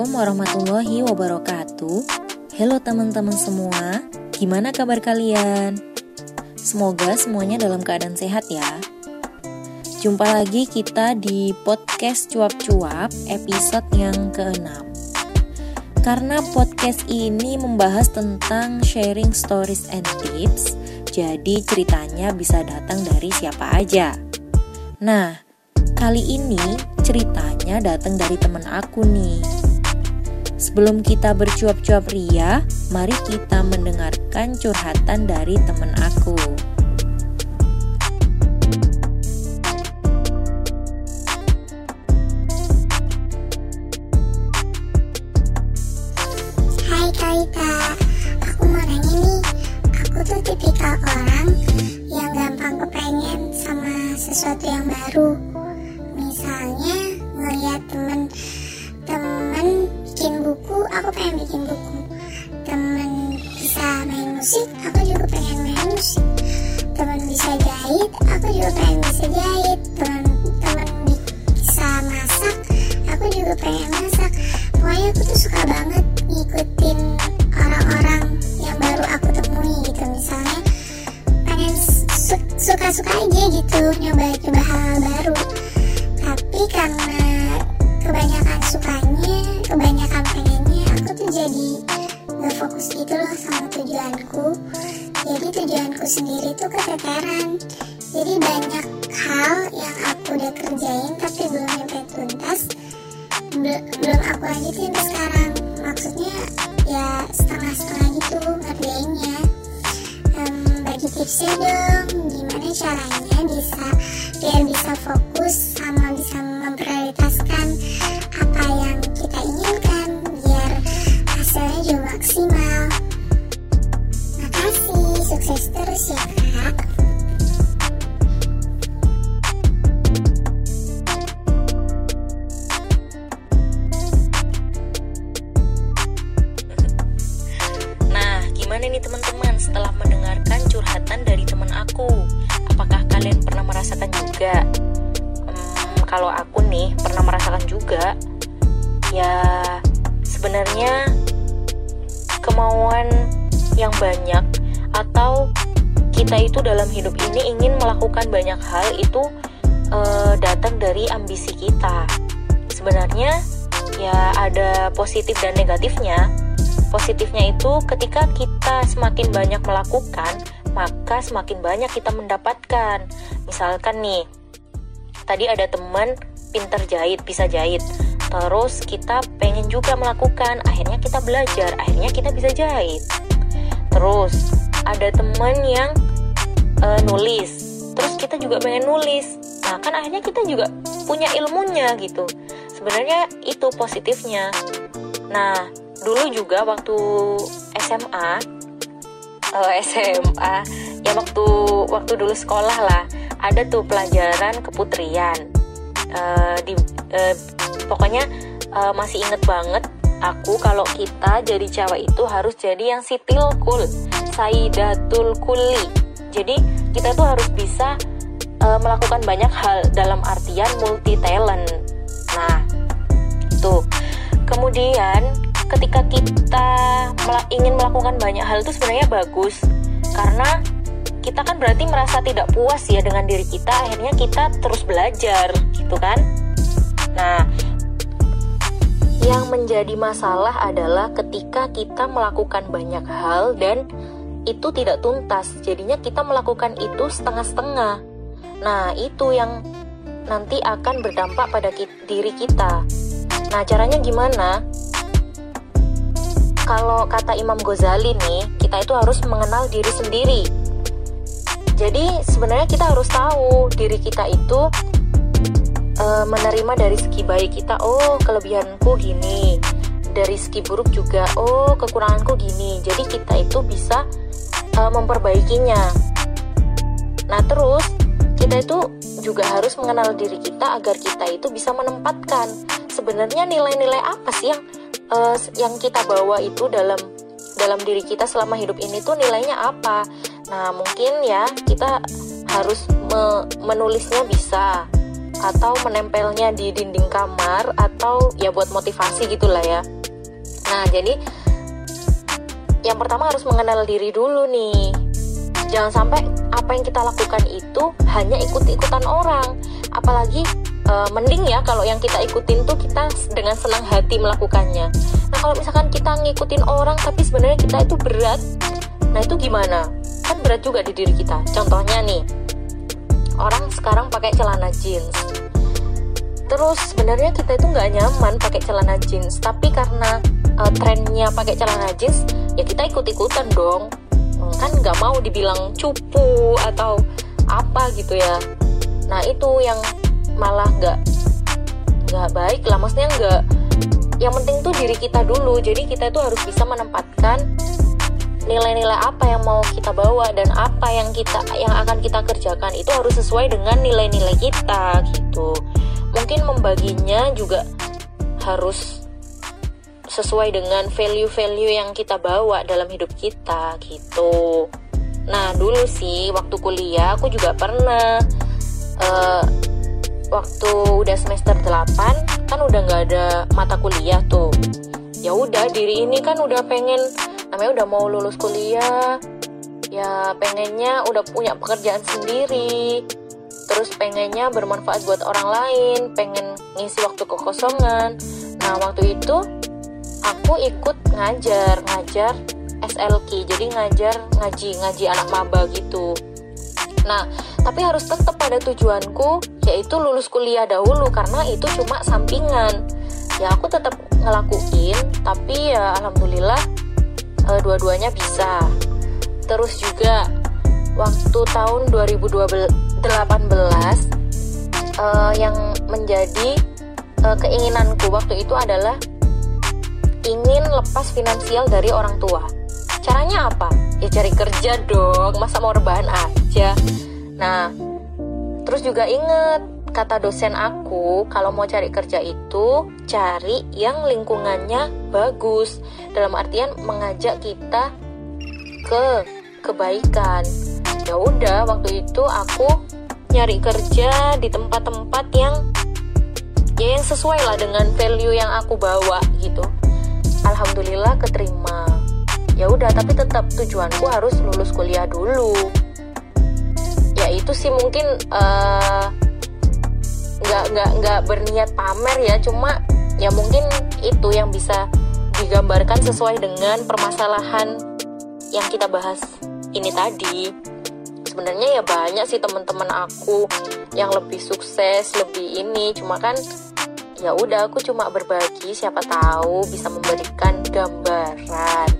Assalamualaikum warahmatullahi wabarakatuh. Halo teman-teman semua, gimana kabar kalian? Semoga semuanya dalam keadaan sehat ya. Jumpa lagi kita di podcast cuap-cuap episode yang ke-6. Karena podcast ini membahas tentang sharing stories and tips, jadi ceritanya bisa datang dari siapa aja. Nah, kali ini ceritanya datang dari teman aku nih. Sebelum kita bercuap-cuap ria, mari kita mendengarkan curhatan dari teman aku. Hai Kalita, aku mau nanya nih, aku tuh tipikal orang yang gampang kepengen sama sesuatu yang baru. Suka banget ngikutin orang-orang yang baru aku temui gitu. Misalnya pengen su- suka-suka aja gitu nyoba-nyoba hal baru. Tapi karena kebanyakan sukanya kebanyakan pengennya aku tuh jadi gak fokus gitu loh sama tujuanku. Jadi tujuanku sendiri tuh keteteran. Jadi banyak hal yang aku udah kerjain tapi belum sampai tuntas belum aku lanjutin sekarang. Maksudnya ya setengah-setengah gitu ngerjainnya. Em, bagi tipsnya dong gimana caranya bisa biar bisa fokus kalau aku nih pernah merasakan juga. Ya, sebenarnya kemauan yang banyak atau kita itu dalam hidup ini ingin melakukan banyak hal itu eh, datang dari ambisi kita. Sebenarnya ya ada positif dan negatifnya. Positifnya itu ketika kita semakin banyak melakukan, maka semakin banyak kita mendapatkan. Misalkan nih, tadi ada teman pinter jahit, bisa jahit. Terus kita pengen juga melakukan, akhirnya kita belajar, akhirnya kita bisa jahit. Terus ada teman yang eh, nulis, terus kita juga pengen nulis. Nah kan akhirnya kita juga punya ilmunya gitu. Sebenarnya itu positifnya. Nah dulu juga waktu SMA, eh, SMA, ya waktu waktu dulu sekolah lah, ada tuh pelajaran keputrian. Eh, di eh, pokoknya eh, masih inget banget aku kalau kita jadi cewek itu harus jadi yang sitil kul, saidatul kuli. Jadi kita tuh harus bisa eh, melakukan banyak hal dalam artian multi talent. Nah, tuh. Kemudian ketika kita ingin melakukan banyak hal itu sebenarnya bagus karena kita kan berarti merasa tidak puas ya dengan diri kita akhirnya kita terus belajar gitu kan? Nah yang menjadi masalah adalah ketika kita melakukan banyak hal dan itu tidak tuntas. Jadinya kita melakukan itu setengah-setengah. Nah itu yang nanti akan berdampak pada diri kita. Nah caranya gimana? Kalau kata Imam Ghazali nih, kita itu harus mengenal diri sendiri. Jadi sebenarnya kita harus tahu diri kita itu eh, menerima dari segi baik kita. Oh kelebihanku gini, dari segi buruk juga. Oh kekuranganku gini. Jadi kita itu bisa eh, memperbaikinya. Nah terus kita itu juga harus mengenal diri kita agar kita itu bisa menempatkan sebenarnya nilai-nilai apa sih yang eh, yang kita bawa itu dalam dalam diri kita selama hidup ini tuh nilainya apa. Nah, mungkin ya kita harus me- menulisnya bisa. atau menempelnya di dinding kamar atau ya buat motivasi gitulah ya. Nah jadi yang pertama harus mengenal diri dulu nih. Jangan sampai apa yang kita lakukan itu hanya ikut-ikutan orang. Apalagi e, mending ya kalau yang kita ikutin tuh kita dengan senang hati melakukannya. Nah kalau misalkan kita ngikutin orang tapi sebenarnya kita itu berat nah itu gimana kan berat juga di diri kita. Contohnya nih orang sekarang pakai celana jeans. Terus sebenarnya kita itu nggak nyaman pakai celana jeans. Tapi karena uh, trennya pakai celana jeans ya kita ikut-ikutan dong. Hmm, kan nggak mau dibilang cupu atau apa gitu ya. Nah itu yang malah nggak nggak baik lah. Maksudnya nggak yang penting tuh diri kita dulu. Jadi kita itu harus bisa menempatkan nilai-nilai apa yang mau kita bawa dan apa yang kita yang akan kita kerjakan itu harus sesuai dengan nilai-nilai kita gitu mungkin membaginya juga harus sesuai dengan value-value yang kita bawa dalam hidup kita gitu. Nah dulu sih waktu kuliah aku juga pernah uh, waktu udah semester 8 kan udah nggak ada mata kuliah tuh. Ya udah diri ini kan udah pengen namanya udah mau lulus kuliah. Ya pengennya udah punya pekerjaan sendiri. Terus pengennya bermanfaat buat orang lain pengen ngisi waktu kekosongan. Nah waktu itu aku ikut ngajar ngajar SLK jadi ngajar ngaji ngaji anak maba gitu. Nah tapi harus tetap pada tujuanku yaitu lulus kuliah dahulu karena itu cuma sampingan. Ya aku tetap ngelakuin tapi ya alhamdulillah eh, dua-duanya bisa terus juga waktu tahun 2012 18 uh, yang menjadi uh, keinginanku waktu itu adalah ingin lepas finansial dari orang tua. Caranya apa? Ya cari kerja dong, masa mau rebahan aja. Nah, terus juga inget kata dosen aku kalau mau cari kerja itu cari yang lingkungannya bagus. Dalam artian mengajak kita ke kebaikan. Ya udah waktu itu aku nyari kerja di tempat-tempat yang ya yang sesuai lah dengan value yang aku bawa gitu. Alhamdulillah keterima. Ya udah tapi tetap tujuanku harus lulus kuliah dulu. Ya itu sih mungkin uh, nggak nggak nggak berniat pamer ya. Cuma ya mungkin itu yang bisa digambarkan sesuai dengan permasalahan yang kita bahas ini tadi. Sebenarnya ya banyak sih teman-teman aku yang lebih sukses lebih ini. Cuma kan ya udah aku cuma berbagi. Siapa tahu bisa memberikan gambaran.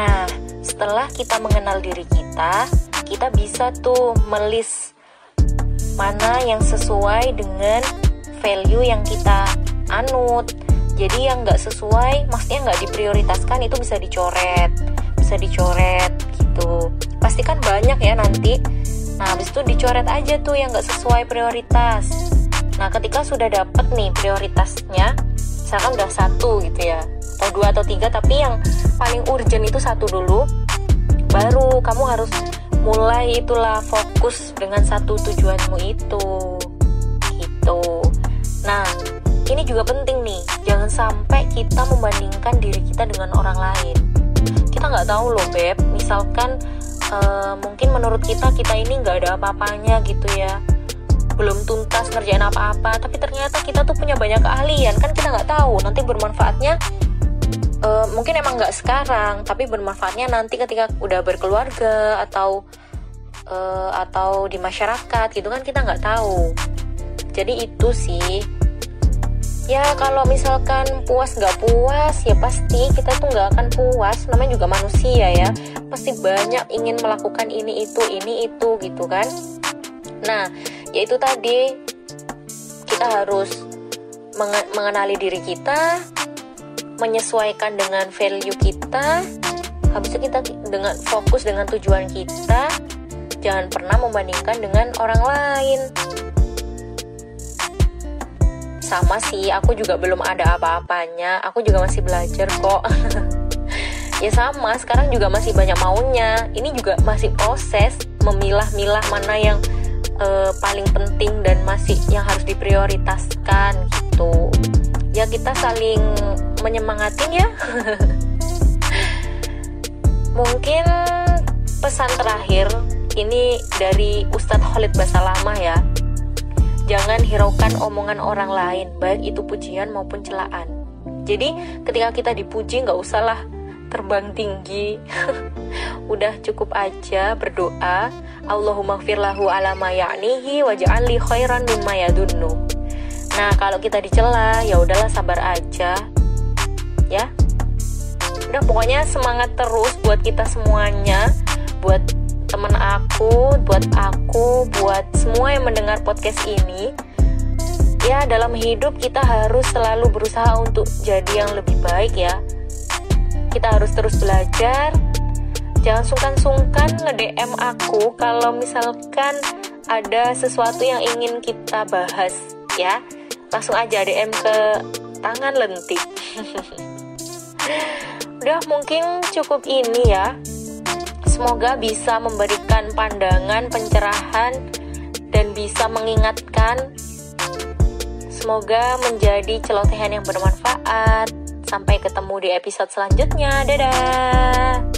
Nah setelah kita mengenal diri kita kita bisa tuh melis mana yang sesuai dengan value yang kita anut. Jadi yang nggak sesuai maksudnya nggak diprioritaskan itu bisa dicoret bisa dicoret gitu. Pasti kan banyak ya nanti. Nah habis itu dicoret aja tuh yang nggak sesuai prioritas. Nah ketika sudah dapat nih prioritasnya misalkan udah satu gitu ya atau dua atau tiga tapi yang paling urgent itu satu dulu baru kamu harus mulai itulah fokus dengan satu tujuanmu itu. Gitu. Nah ini juga penting nih. Jangan sampai kita membandingkan diri kita dengan orang lain. Kita nggak tahu loh beb. Misalkan uh, mungkin menurut kita kita ini nggak ada apa-apanya gitu ya. Belum tuntas ngerjain apa-apa. Tapi ternyata kita tuh punya banyak keahlian. Kan kita nggak tahu nanti bermanfaatnya uh, mungkin emang nggak sekarang tapi bermanfaatnya nanti ketika udah berkeluarga atau uh, atau di masyarakat gitu kan kita nggak tahu. Jadi itu sih. Ya kalau misalkan puas nggak puas ya pasti kita tuh nggak akan puas. Namanya juga manusia ya. Pasti banyak ingin melakukan ini itu ini itu gitu kan. Nah yaitu tadi. Kita harus mengenali diri kita menyesuaikan dengan value kita habis itu kita dengan fokus dengan tujuan kita jangan pernah membandingkan dengan orang lain. Sama sih aku juga belum ada apa-apanya. Aku juga masih belajar kok. Ya sama sekarang juga masih banyak maunya. Ini juga masih proses memilah-milah mana yang uh, paling penting dan masih yang harus diprioritaskan gitu ya kita saling menyemangatin ya. Mungkin pesan terakhir ini dari Ustadz Khalid Basalamah ya. Jangan hiraukan omongan orang lain baik itu pujian maupun celaan. Jadi ketika kita dipuji nggak usahlah terbang tinggi. Udah cukup aja berdoa. Allahumma firlahu ala ma ya'nihi waj'alli khairan mimma yadunnu nah kalau kita dicela ya udahlah sabar aja. Ya. Udah pokoknya semangat terus buat kita semuanya buat teman aku buat aku buat semua yang mendengar podcast ini. Ya dalam hidup kita harus selalu berusaha untuk jadi yang lebih baik ya. Kita harus terus belajar. Jangan sungkan-sungkan nge-DM aku kalau misalkan ada sesuatu yang ingin kita bahas ya langsung aja DM ke tangan lentik udah mungkin cukup ini ya semoga bisa memberikan pandangan pencerahan dan bisa mengingatkan semoga menjadi celotehan yang bermanfaat Sampai ketemu di episode selanjutnya. Dadah.